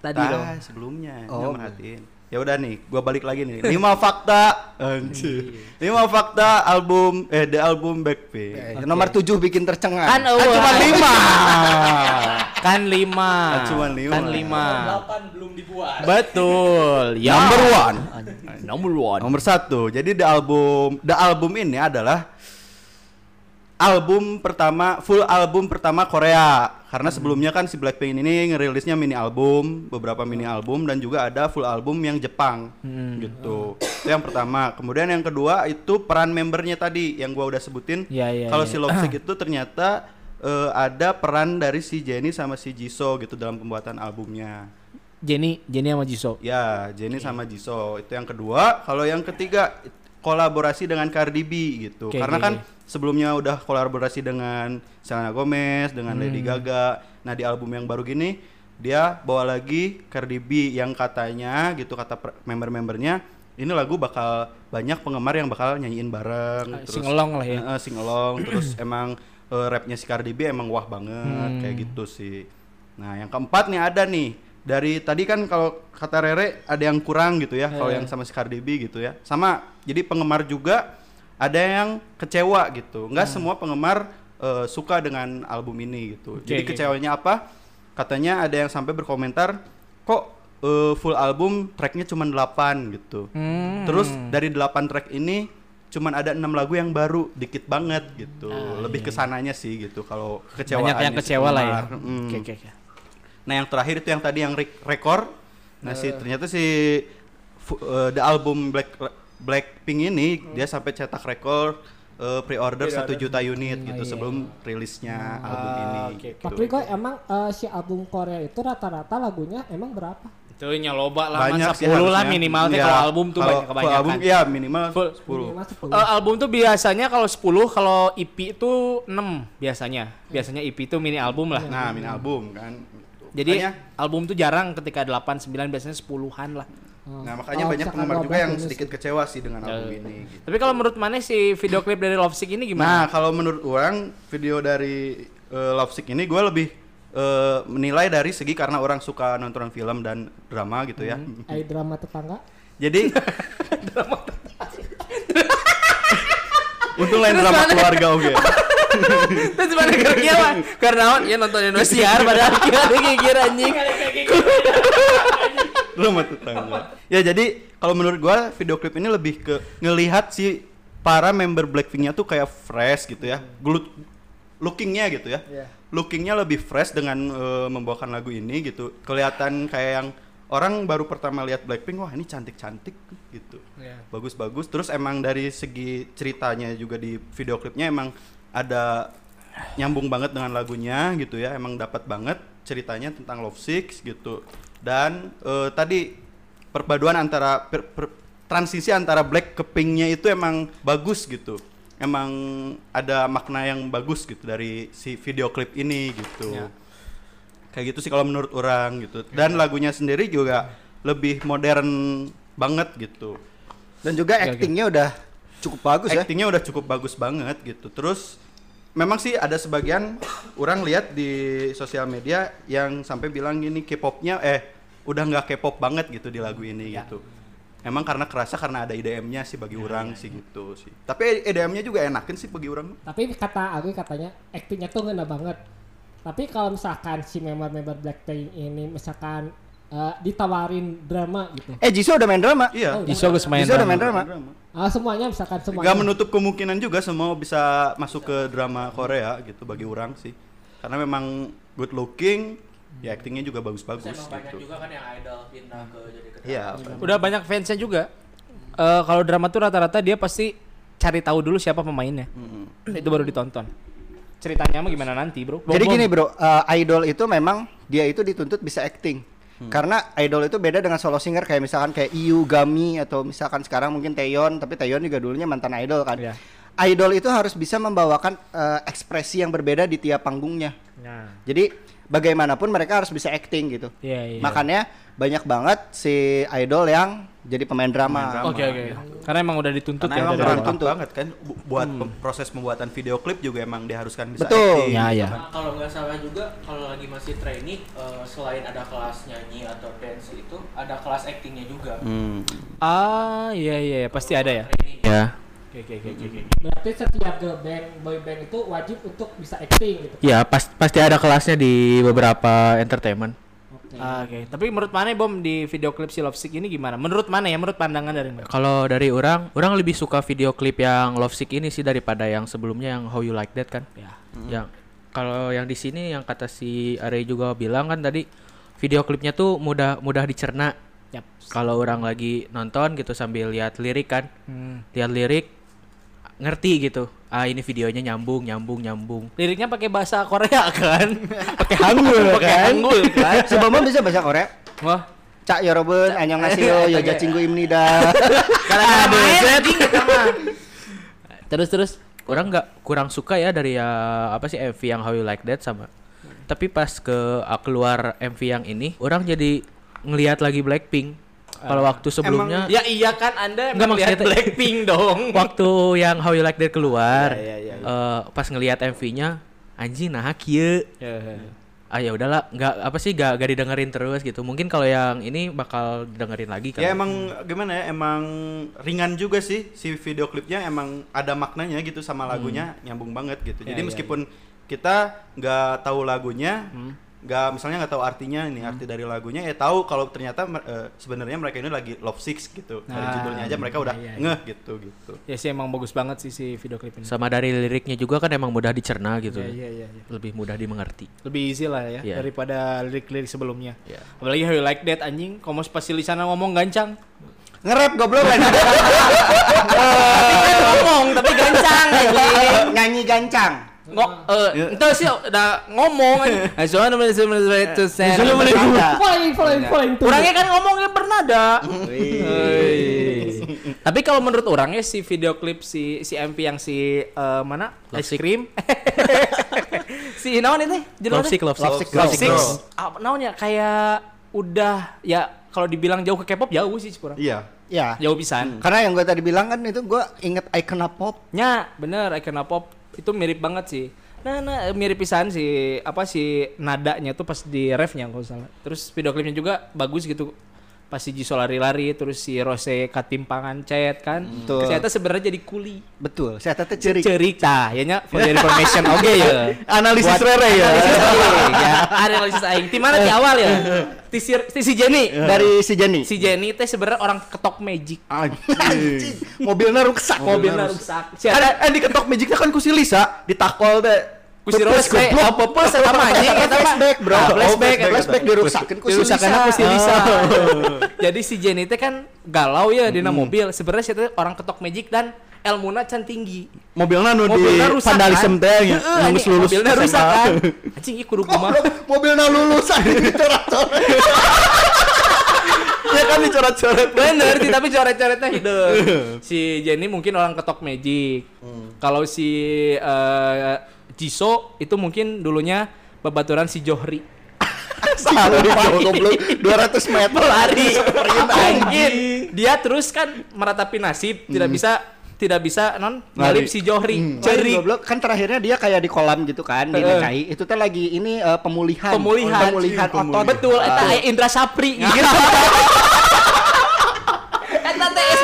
tadi yang dong. ah, sebelumnya Oh. merhatiin. Ya udah nih, gua balik lagi nih. Lima fakta anjir. Lima fakta album eh the album Blackpink. Eh, Nomor 7 bikin tercengang. Kan Kan cuma lima. Kan lima. Kan cuma lima. Kan lima. belum dibuat. Betul. Ya. Number one. Number one. Nomor satu. Jadi the album the album ini adalah album pertama full album pertama Korea. Karena sebelumnya kan si Blackpink ini ngerilisnya mini album, beberapa mini album dan juga ada full album yang Jepang. Gitu. Itu yang pertama. Kemudian yang kedua itu peran membernya tadi yang gua udah sebutin. Ya, ya, Kalau ya. si Lovesick itu ternyata eh, ada peran dari si Jennie sama si Jisoo gitu dalam pembuatan albumnya. Jenny, Jenny sama Jisoo. Ya, Jennie sama Jisoo itu yang kedua. Kalau yang ketiga kolaborasi dengan Cardi B gitu. Oke, Karena kan sebelumnya udah kolaborasi dengan Selena Gomez, dengan Hmm. Lady Gaga. Nah, di album yang baru gini dia bawa lagi Cardi B yang katanya gitu kata member-membernya ini lagu bakal banyak penggemar yang bakal nyanyiin bareng Ah, sing-along lah ya. Eh, sing-along, terus emang eh, rapnya si Cardi B emang wah banget Hmm. kayak gitu sih. Nah, yang keempat nih ada nih dari tadi kan kalau kata Rere ada yang kurang gitu ya kalau Iya. yang sama si Cardi B gitu ya sama jadi penggemar juga ada yang kecewa gitu nggak Hmm. semua penggemar eh, suka dengan album ini gitu jadi oke. kecewanya apa katanya ada yang sampai berkomentar kok eh, full album tracknya cuma 8 gitu Hmm. terus dari 8 track ini cuman ada enam lagu yang baru dikit banget gitu lebih ke sananya sih gitu kalau kecewa Ah, Banyak yang kecewa lah ya. Oke oke oke. Nah yang terakhir itu yang tadi yang re- rekor. Nah si ternyata si eh, the album Black Blackpink ini dia sampai cetak rekor eh, pre-order satu juta unit gitu sebelum rilisnya album ini. gitu. Pak Riko emang eh, si album Korea itu rata-rata lagunya emang berapa? Itu nyaloba lah Banyak man, sih 10 lah minimal Iya, kalau album tuh kalau- banyak kebanyakan. album iya minimal Full. 10. Minimal 10. Eh, album tuh biasanya kalau 10, kalau EP itu 6 biasanya. Biasanya EP itu mini album lah. Nah, mini album kan. Jadi Makanya- album tuh jarang ketika 8 9 biasanya 10-an lah. nah makanya Oh, banyak penggemar juga 12 yang sedikit kecewa sih dengan album ini. Gitu. Tapi kalau menurut mana si video klip dari Love Sick ini Nah, gimana? kalau menurut orang video dari eh, Love Sick ini gue lebih eh, menilai dari segi karena orang suka nonton film dan drama gitu ya. Eh drama tetangga? Jadi Untung lain drama keluarga oke. Terus mana kerja lah? Karena ya nonton Indosiar padahal kira kira anjing. Drama tetangga. Ya jadi kalau menurut gua video klip ini lebih ke ngelihat si para member Blackpinknya tuh kayak fresh gitu ya. Glut lookingnya gitu ya. Lookingnya lebih fresh dengan eh, membawakan lagu ini gitu. Kelihatan kayak yang orang baru pertama lihat Blackpink wah ini cantik-cantik gitu. Bagus-bagus. Terus emang dari segi ceritanya juga di video klipnya emang ada nyambung banget dengan lagunya gitu ya. Emang dapat banget ceritanya tentang Love Six gitu. Dan eh, tadi perpaduan antara per- per- transisi antara black ke pinknya itu emang bagus gitu. Emang ada makna yang bagus gitu dari si video klip ini gitu. Kayak gitu sih kalau menurut orang gitu. Dan lagunya sendiri juga lebih modern banget gitu. Dan juga actingnya udah cukup bagus ya. actingnya udah cukup bagus banget gitu. Terus memang sih ada sebagian orang lihat di sosial media yang sampai bilang gini K-popnya eh udah nggak K-pop banget gitu di lagu ini gitu. Emang karena kerasa karena ada IDM-nya sih bagi orang sih gitu sih. Tapi IDM-nya juga enakin sih bagi orang. Tapi kata Abi katanya aktingnya tuh ngena banget. Tapi kalau misalkan si member-member Blackpink ini misalkan eh, ditawarin drama gitu. Eh Jisoo udah main drama. iya Oh, Jisoo geus main Jisoo udah main drama. drama. Ah semuanya misalkan semuanya. nggak menutup kemungkinan juga semua bisa masuk ke drama Korea gitu bagi orang sih karena memang good looking ya actingnya juga bagus-bagus gitu kan yang idol pindah ke jadi iya Udah banyak fansnya juga. Eh kalau drama tuh rata-rata dia pasti cari tahu dulu siapa pemainnya. Itu baru ditonton. Ceritanya mah gimana nanti, Bro? Jadi Bom-bom. gini bro, uh, idol itu memang dia itu dituntut bisa acting. Karena idol itu beda dengan solo singer kayak misalkan kayak IU, Gami atau misalkan sekarang mungkin Taeyeon, tapi Taeyeon juga dulunya mantan idol kan. Iya. Idol itu harus bisa membawakan uh, ekspresi yang berbeda di tiap panggungnya. Nah. Jadi bagaimanapun mereka harus bisa acting gitu. Iya, iya. Makanya banyak banget si idol yang jadi pemain drama. Oke, oke. Karena emang udah dituntut Karena ya emang awal. dituntut. banget kan bu- buat pem- proses pembuatan video klip juga emang diharuskan bisa Betul. acting. Ya, ya. Nah, kalau nggak salah juga kalau lagi masih training eh, selain ada kelas nyanyi atau dance itu ada kelas actingnya juga. Hmm. Ah, iya iya iya. pasti ada ya. Training. Ya. Oke oke oke oke. Berarti setiap girl band, boy band itu wajib untuk bisa acting gitu. Ya, pas, pasti ada kelasnya di beberapa entertainment. Oke. Ah, Oke, tapi menurut mana Bom di video klip si Love Sick ini gimana? Menurut mana ya? Menurut pandangan dari Mbak? Kalau dari orang, orang lebih suka video klip yang Love Sick ini sih daripada yang sebelumnya yang How You Like That kan. Ya. Yang kalau yang di sini yang kata si Are juga bilang kan tadi video klipnya tuh mudah mudah dicerna. Yap. Kalau orang lagi nonton gitu sambil lihat lirik kan, Hmm. lihat lirik ngerti gitu. Ah ini videonya nyambung, nyambung, nyambung. Liriknya pakai bahasa Korea kan? Pakai hangul Pakai kan. hangul kan? Si Bambang bisa bahasa Korea. Wah, Cak Yoroben, annyeonghaseyo, yojachinggu imnida. karena ada anjing kita mah. Terus terus. Orang nggak kurang suka ya dari ya apa sih MV yang How You Like That sama. Tapi pas ke ah, keluar MV yang ini, orang jadi ngelihat lagi Blackpink. Kalau waktu sebelumnya Ya iya kan Anda Nggak, emang lihat maksudnya- Blackpink dong. waktu yang How You Like That keluar, Ya, ya, ya, ya. eh, pas ngelihat MV-nya, anjing nah kieu. Ya, ya. ah ya udahlah nggak apa sih gak, gak didengerin terus gitu mungkin kalau yang ini bakal didengerin lagi kan Ya emang gimana ya emang ringan juga sih si video klipnya emang ada maknanya gitu sama lagunya nyambung banget gitu. Ya, Jadi ya, meskipun kita nggak tahu lagunya, nggak misalnya nggak tahu artinya ini arti dari lagunya ya tahu kalau ternyata eh, sebenarnya mereka ini lagi love six gitu. Dari Nah, judulnya aja mereka udah iya, iya. ngeh gitu gitu. Ya sih emang bagus banget sih si video klip ini. sama dari liriknya juga kan emang mudah dicerna gitu Iya, iya, iya, iya. lebih mudah dimengerti Lebih easy lah ya Iya. daripada lirik-lirik sebelumnya. Iya. Apalagi How You Like That anjing, komos pas si Lisana ngomong gancang. Nge-rap goblok kan. tapi kan ngomong tapi gancang anjing. Nyanyi gancang. Nggak, eh, ente sih udah ngomong to send. Following, following, following. tuh. Orangnya kan ngomongnya bernada. Wih. Tapi kalau menurut orangnya si video klip si si MP yang si eh, mana? Sick. cream. si naon itu? Love Sick, Love Sick. Love Sick, Love Love Sick. Sick. Apa naonnya kayak udah ya kalau dibilang jauh ke K-pop jauh sih kurang. Iya. Ya. Jauh pisan. Karena yang gue tadi bilang kan itu gue inget Icon Pop. Nya, bener Icon Pop itu mirip banget sih. Nah, nah mirip pisan si apa si nadanya tuh pas di refnya kalau salah. Terus video klipnya juga bagus gitu. Pas si Jisoo lari-lari terus si Rose katimpangan cet kan. Betul. Ternyata sebenarnya jadi kuli. Betul. Saya tete cerik. Tah, ya nya for the information oke ya. Analisis Buat rere ya. Analisis aing ya. Analisis aing. Di mana di awal ya? Ti si, ti si Jenny. Dari si Jenny. Si Jenny teh sebenarnya orang ketok magic. Anjing. Mobilnya rusak. Mobilnya rusak. Ada eh diketok magicnya kan ku si Lisa ditakol teh. Kusi Rose teh apa apa sama anjing eta mah. Flashback, bro. Ah, Oh, flashback, flashback, flashback dirusakkeun ku si Lisa. ku si Lisa. Jadi si Jenny teh kan galau ya dina mobil. Sebenarnya si teh orang ketok magic dan ilmuna can tinggi. Mobilnya nu di rusak vandalisme kan? teh nya. Anjing, lulus Mobilnya rusak kan. Anjing ieu kudu kumaha. Mobilnya lulusan dicoret-coret. Ya kan dicoret-coret. Bener sih, tapi coret-coretnya hidup. Si Jenny mungkin orang ketok magic. Kalau si eh, Jisoo itu mungkin dulunya babaturan si Johri. Salah. goblok. 200 meter. Lari anjing. dia terus kan meratapi nasib tidak bisa tidak bisa non ngalip si Johri. Ceri ceri goblok. kan terakhirnya dia kayak di kolam gitu kan di. DKI. Itu teh lagi ini eh, pemulihan. pemulihan. Pemulihan. Otot. betul eta Indra Sapri. Gitu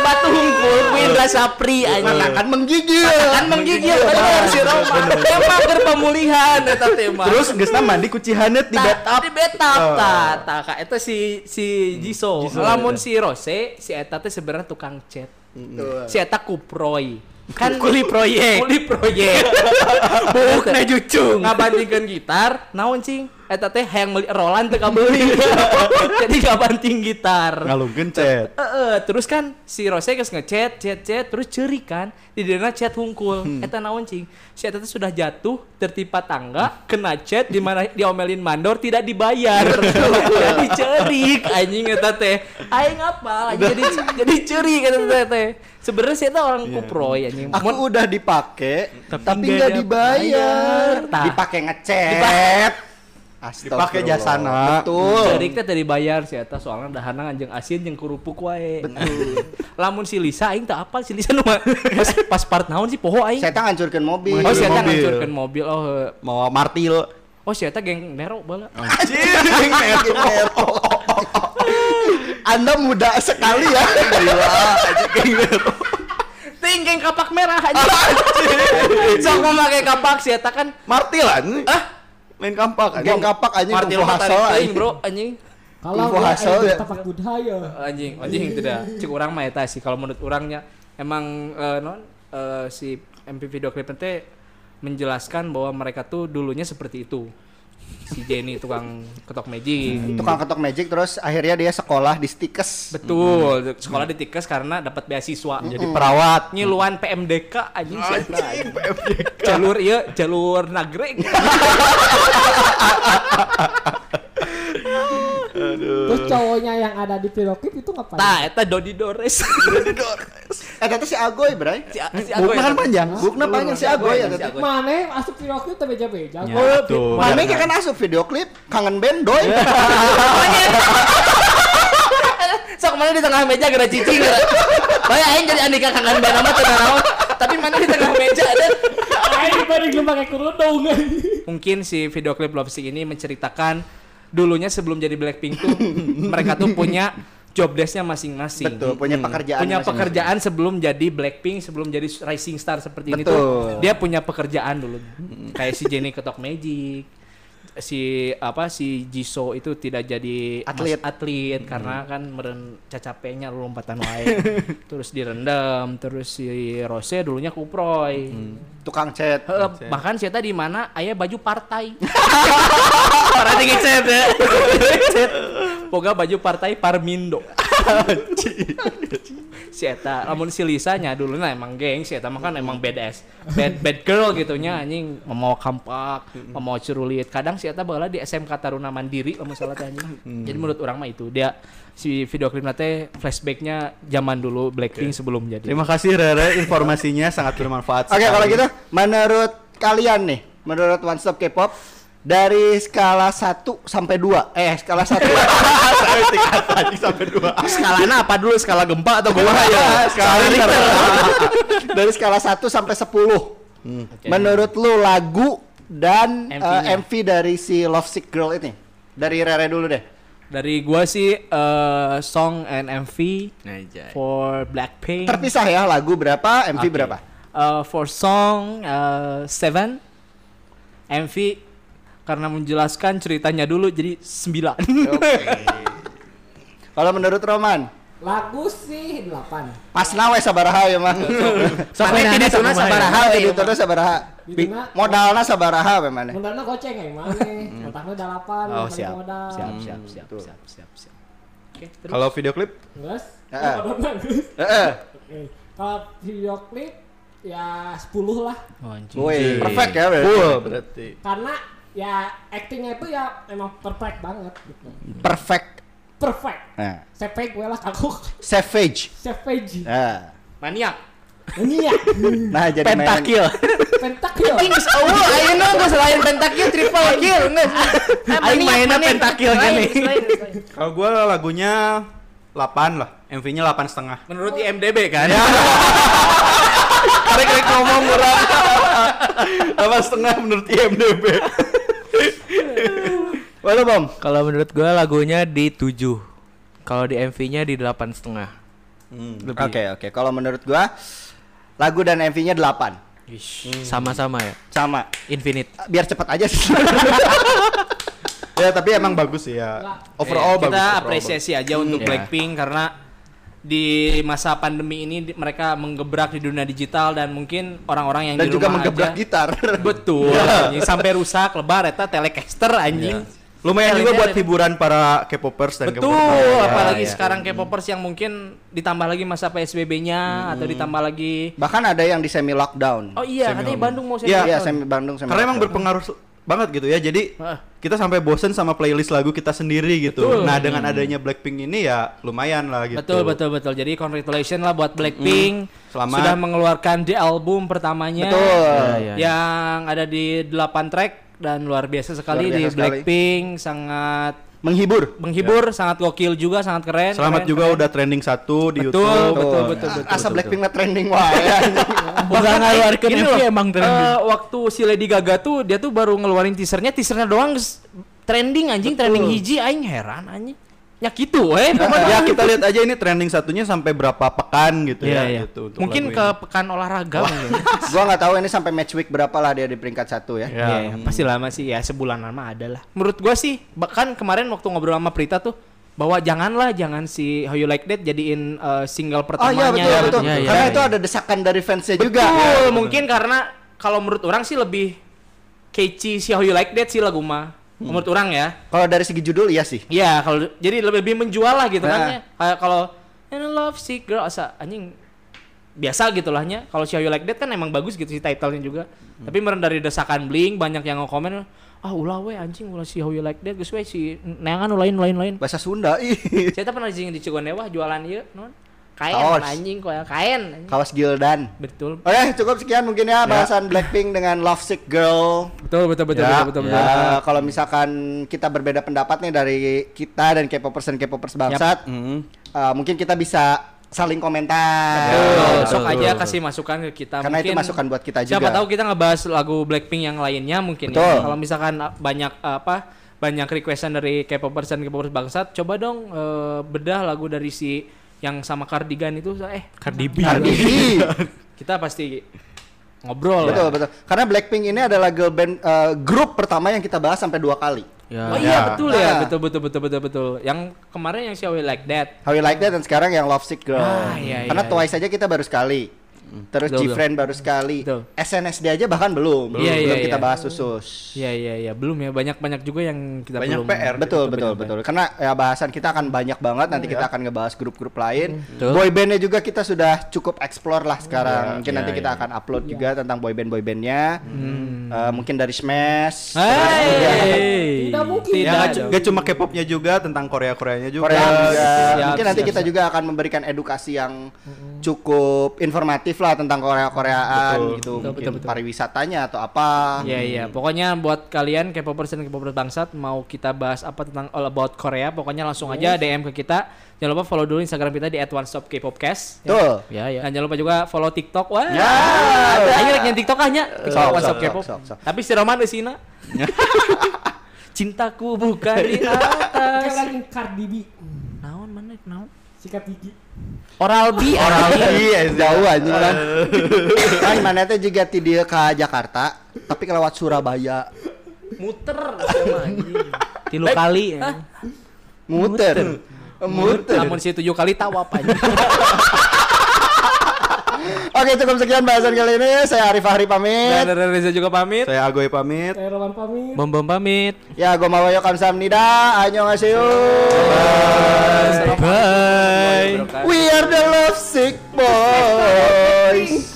batu hungkul ku Indra Sapri anjing. Kan menggigil. kan menggigil bener si Roma. Tema keur pemulihan eta tema. Terus geusna mandi ku Cihanet di Ta- bathtub. di bathtub Oh. ta ta ka. Eta si si Jisoo lamun si Rose si eta teh sebenarnya tukang chat. Si eta kuproy. Kan kuli proyek kuli proyek bukna jucung. Ngabandingkeun gitar naon cing eta teh hayang meuli Roland teu kabeli jadi ngabanding gitar Ngalungkeun chat. Heeh, terus kan si Rose geus ngechat, chat, chat, terus ceuri kan. Di dina chat hungkul. Eta naon cing? Si eta teh sudah jatuh tertimpa tangga, kena chat di mana diomelin mandor tidak dibayar. jadi cerik anjing eta teh. Aing apa? Jadi jadi cerik eta teh. Sebenarnya si eta orang kuproy anjing. Aku udah dipakai Tapi tapi nggak dibayar. dibayar. Dipakai ngechat. Dipakai jasana. Betul. Cerik teh teh dibayar si eta soalnya dahana anjing asin jeung kerupuk wae. Betul. Lamun si Lisa aing teh apal si Lisa nu pas, pas part naon sih poho aing. Saya teh ngancurkeun mobil. Oh, si Eta mobil. Oh. Mau martil. oh Eta geng Nero bala. Anda muda sekali ya. Ting geng kapak merah aja. Sok memakai kapak si Eta kan Martilan. Ah, main kampak anjing martil kumpul mah hasil tarik teuing, anjing. bro anjing. Kalau Info gue hasil ya. tapak budaya. Anjing, anjing tidak. Cek urang mah eta sih kalau menurut urangnya emang eh, non eh, si MP video klip teh menjelaskan bahwa mereka tuh dulunya seperti itu. Si Jenny tukang ketok magic. Tukang ketok magic terus akhirnya dia sekolah di Stikes. Betul, sekolah di Tikes karena dapat beasiswa. Jadi perawat. ngiluan PMDK anjing si Eta, anjing. jalur iya jalur nagreg Terus cowoknya yang ada di video klip itu ngapain? tah eta Dodi Dores Eh ternyata si Agoy, Bray. si, si Bukna kan eta. panjang. Bukna panjang si Agoy ya. Agoy. Mana yang masuk video klip tuh beja-beja. Ya, Oh. Mana kan asup video klip kangen band doy. sok mana di tengah meja gara cicing gara Bae aing jadi Andika kangen band nama teu naon tapi mana di tengah meja ada Aing bari belum pakai kerudung. mungkin si video klip Love Sick ini menceritakan dulunya sebelum jadi Blackpink tuh mereka tuh punya job desk-nya masing-masing. Betul, punya pekerjaan punya masing-masing. pekerjaan sebelum jadi Blackpink, sebelum jadi rising star seperti ini Betul. tuh. Dia punya pekerjaan dulu. Kayak si Jennie Ketok Magic, si apa si Jisoo itu tidak jadi Atlet. atlet karena kan meren cacapenya lompatan wae. terus direndam, terus si Rose dulunya kuproy. Tukang chat. Heeh, bahkan saya di mana ayah baju partai. Tinggi cet ya. Boga baju partai Parmindo. Si eta lamun si Lisanya dulu nah emang geng si eta mah kan emang badass bad bad girl gitunya anjing. Mau kampak mau cerulit. Kadang si eta baheula di SMK Taruna Mandiri lamun salah teh anjing. Jadi menurut orang mah itu dia si video klipnya teh flashbacknya zaman dulu Blackpink sebelum jadi. Terima kasih Rere, informasinya sangat bermanfaat. Oke, sekali. kalau gitu menurut kalian nih, menurut One Stop K-pop dari skala 1 sampai 2. Eh, skala 1. saya tingkat tadi sampai dua. skalanya apa dulu skala gempa atau gimana ya skala Richter. dari skala 1 sampai 10. Menurut lu lagu dan eh, MV-nya. MV dari si Love Sick Girl ini? Dari Rere dulu deh. Dari gua sih eh, song and MV Anjay. for Blackpink. Terpisah ya, lagu berapa, MV Oke. berapa? Eh, for song eh, Seven, MV karena menjelaskan ceritanya dulu jadi sembilan. Kalau menurut Roman, Lagu sih 8. pas nawe sabaraha ya mah. Mana tidak tuna sabaraha we. Editore sabaraha. Bi- Dituna- Modalna sabaraha we mana? Modalnya goceng ya mana? Otaknya 8, Oh siap, modal. siap, siap, siap, siap, siap, siap. Oke, terus. Kalau video klip Terus? Heeh. Modalnya geus. Heeh. Oke. Kalau video klip ya 10 lah. Oh, anjing. Woi, perfect ya berarti. full berarti. Karena ya actingnya itu ya emang perfect banget gitu. Perfect. Perfect. Nah, Savage gue lah kaku. savage. Savage. Nah, Maniak. Ini ya. nah jadi main- Pentakill. Pentakill. Inggris oh, ayeuna gua selain pentakill triple kill geus. Aing mainnya pentakill kan nih. Kalau gua lagunya 8 lah, MV-nya 8 setengah. Menurut IMDb kan. Karek karek ngomong orang. 8 setengah menurut IMDb. Walau bom. Kalau menurut gua lagunya di 7. Kalau di MV-nya di delapan setengah. Oke oke. Kalau menurut gua lagu dan MV-nya 8 Sama-sama ya. sama. Infinite. Biar cepet aja sih. ya tapi emang bagus sih ya. Overall kita bagus. overall apresiasi aja untuk Iya. Blackpink karena di masa pandemi ini di- mereka menggebrak di dunia digital dan mungkin orang-orang yang Dan di juga rumah menggebrak aja, gitar. betul anjing. sampai rusak lebar eta telecaster anjing bagus. Lumayan juga Kalinya buat ada- hiburan para K-popers dan betul K-popers. apalagi ya. sekarang K-popers yang mungkin ditambah lagi masa PSBB-nya atau ditambah lagi Bahkan ada yang di semi lockdown. oh iya Semi katanya. Bandung mau Iya. Iya, semi Bandung semi Karena emang lockdown. berpengaruh banget gitu ya. Jadi kita sampai bosen sama playlist lagu kita sendiri gitu. Betul. Nah, dengan adanya Blackpink ini ya lumayan lah gitu. betul betul betul jadi congratulations lah buat Blackpink Selamat. sudah mengeluarkan di album pertamanya Betul. Iya, iya. yang ada di 8 track dan luar biasa sekali Luar di biasa sekali. Blackpink sangat menghibur. menghibur, sangat gokil juga, sangat keren. Selamat keren, juga keren. udah trending satu di Betul, YouTube. betul, betul, betul. Asa Blackpink mah trending wae. Udah ngeluarkan Ini MV loh, emang trending. eh, waktu si Lady Gaga tuh dia tuh baru ngeluarin teasernya, teasernya doang trending anjing, trending hiji aing heran anjing. Ya gitu eh. ya kita lihat aja ini trending satunya sampai berapa pekan gitu Iya, ya iya. gitu untuk Mungkin ke ini. pekan olahraga mungkin. gua nggak tahu ini sampai match week berapa lah dia di peringkat satu ya. Ya. Iya, iya, pasti lama sih ya sebulanan mah ada lah. Menurut gua sih bahkan kemarin waktu ngobrol sama Prita tuh bahwa janganlah jangan si How You Like That jadiin eh, single Oh pertamanya. iya betul betul. Iya, iya. Karena itu ada desakan dari fansnya juga. Betul, mungkin karena kalau menurut orang sih lebih catchy si How You Like That sih lagu mah. Menurut orang ya. Kalau dari segi judul iya sih. Iya, kalau jadi lebih menjual lah gitu kan Nah. ya. Kayak kalau And I love sick girl asa anjing biasa gitu lahnya. Kalau si How You Like That kan emang bagus gitu sih titlenya juga. Tapi meren dari desakan bling banyak yang nge-komen ah ulah we anjing ulah si How You Like That geus we si neangan lain lain lain. Bahasa Sunda. Ih. Saya pernah di Cigondewa jualan ieu non. Kain Kaos. anjing kok ya kain. anjing. Kawas Gildan. Betul. Oke, cukup sekian mungkin ya bahasan Blackpink dengan Love Sick Girl. Betul betul betul Ya, betul betul. Ya, betul. kalau misalkan kita berbeda pendapat nih dari kita dan K-popers dan K-popers bangsat, Hmm. uh, mungkin kita bisa saling komentar. Betul. betul, Sok aja betul. kasih masukan ke kita. Karena itu Mungkin masukan buat kita juga. Siapa tahu kita ngebahas lagu Blackpink yang lainnya mungkin Betul. ya. Kalau misalkan uh, banyak uh, apa banyak requestan dari K-popers dan K-popers bangsat, coba dong uh, bedah lagu dari si yang sama Cardigan itu eh Cardi B. Cardi B. kita pasti ngobrol betul ya. betul. Karena Blackpink ini adalah girl band eh, grup pertama yang kita bahas sampai dua kali. Ya. Oh iya Ya. betul ya, Ah. betul betul betul betul betul. Yang kemarin yang si How We Like That. How You Like That dan sekarang yang Love Sick Girl. Ah, iya, Karena iya, Twice aja kita baru sekali. Terus Betul, G-Friend baru sekali. Betul. SNSD aja bahkan belum. Iya, belum iya, kita iya. bahas khusus. Iya iya iya, belum ya banyak banyak juga yang kita Banyak belum. PR. Betul Betul, betul betul. betul. Karena ya bahasan kita akan banyak banget. Nanti kita akan ngebahas grup-grup lain. Betul. Boybandnya juga kita sudah cukup explore lah sekarang. Mungkin Iya, nanti kita iya. akan upload juga tentang boyband boybandnya. Eh, mungkin dari Smash. Hey. Tidak mungkin. Tidak. Ya, nggak cuma K-popnya juga tentang Korea Koreanya juga. Korea juga. Siap, Mungkin nanti siap, kita juga akan memberikan edukasi yang cukup informatif lah tentang Korea Koreaan Betul. gitu. Betul, Mungkin betul, betul. pariwisatanya atau apa. Iya iya, pokoknya buat kalian K-popers dan K-popers bangsat mau kita bahas apa tentang all about Korea, pokoknya langsung aja DM ke kita. Jangan lupa follow dulu Instagram kita di @onestopkpopcast. Ya. Tuh. Ya ya. Dan jangan lupa juga follow TikTok. Wah. Ya, Ayo like yang TikTok aja. TikTok Sok, WhatsApp sok, K-pop. Tapi si Roman di sini. Cintaku bukan di Kayak atas. lagi Cardi B. Naon mana naon? Sikat gigi. Oral B. Orang anjing. iya jauh anjing kan. kan mana teh juga ti ka Jakarta, tapi kelewat Surabaya. Muter. Tilu kali. ya. Muter. Muter. Namun si tujuh kali tawap aja. Oke, cukup sekian bahasan kali ini. Saya Arif Fahri pamit. Dan Reza juga pamit. Saya Agoy pamit. Saya Roman pamit. Bom bom pamit. Ya, gua Mawayo Kamsahamnida. Annyeonghaseyo. Bye. We are the love sick boys.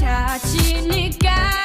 사치니까.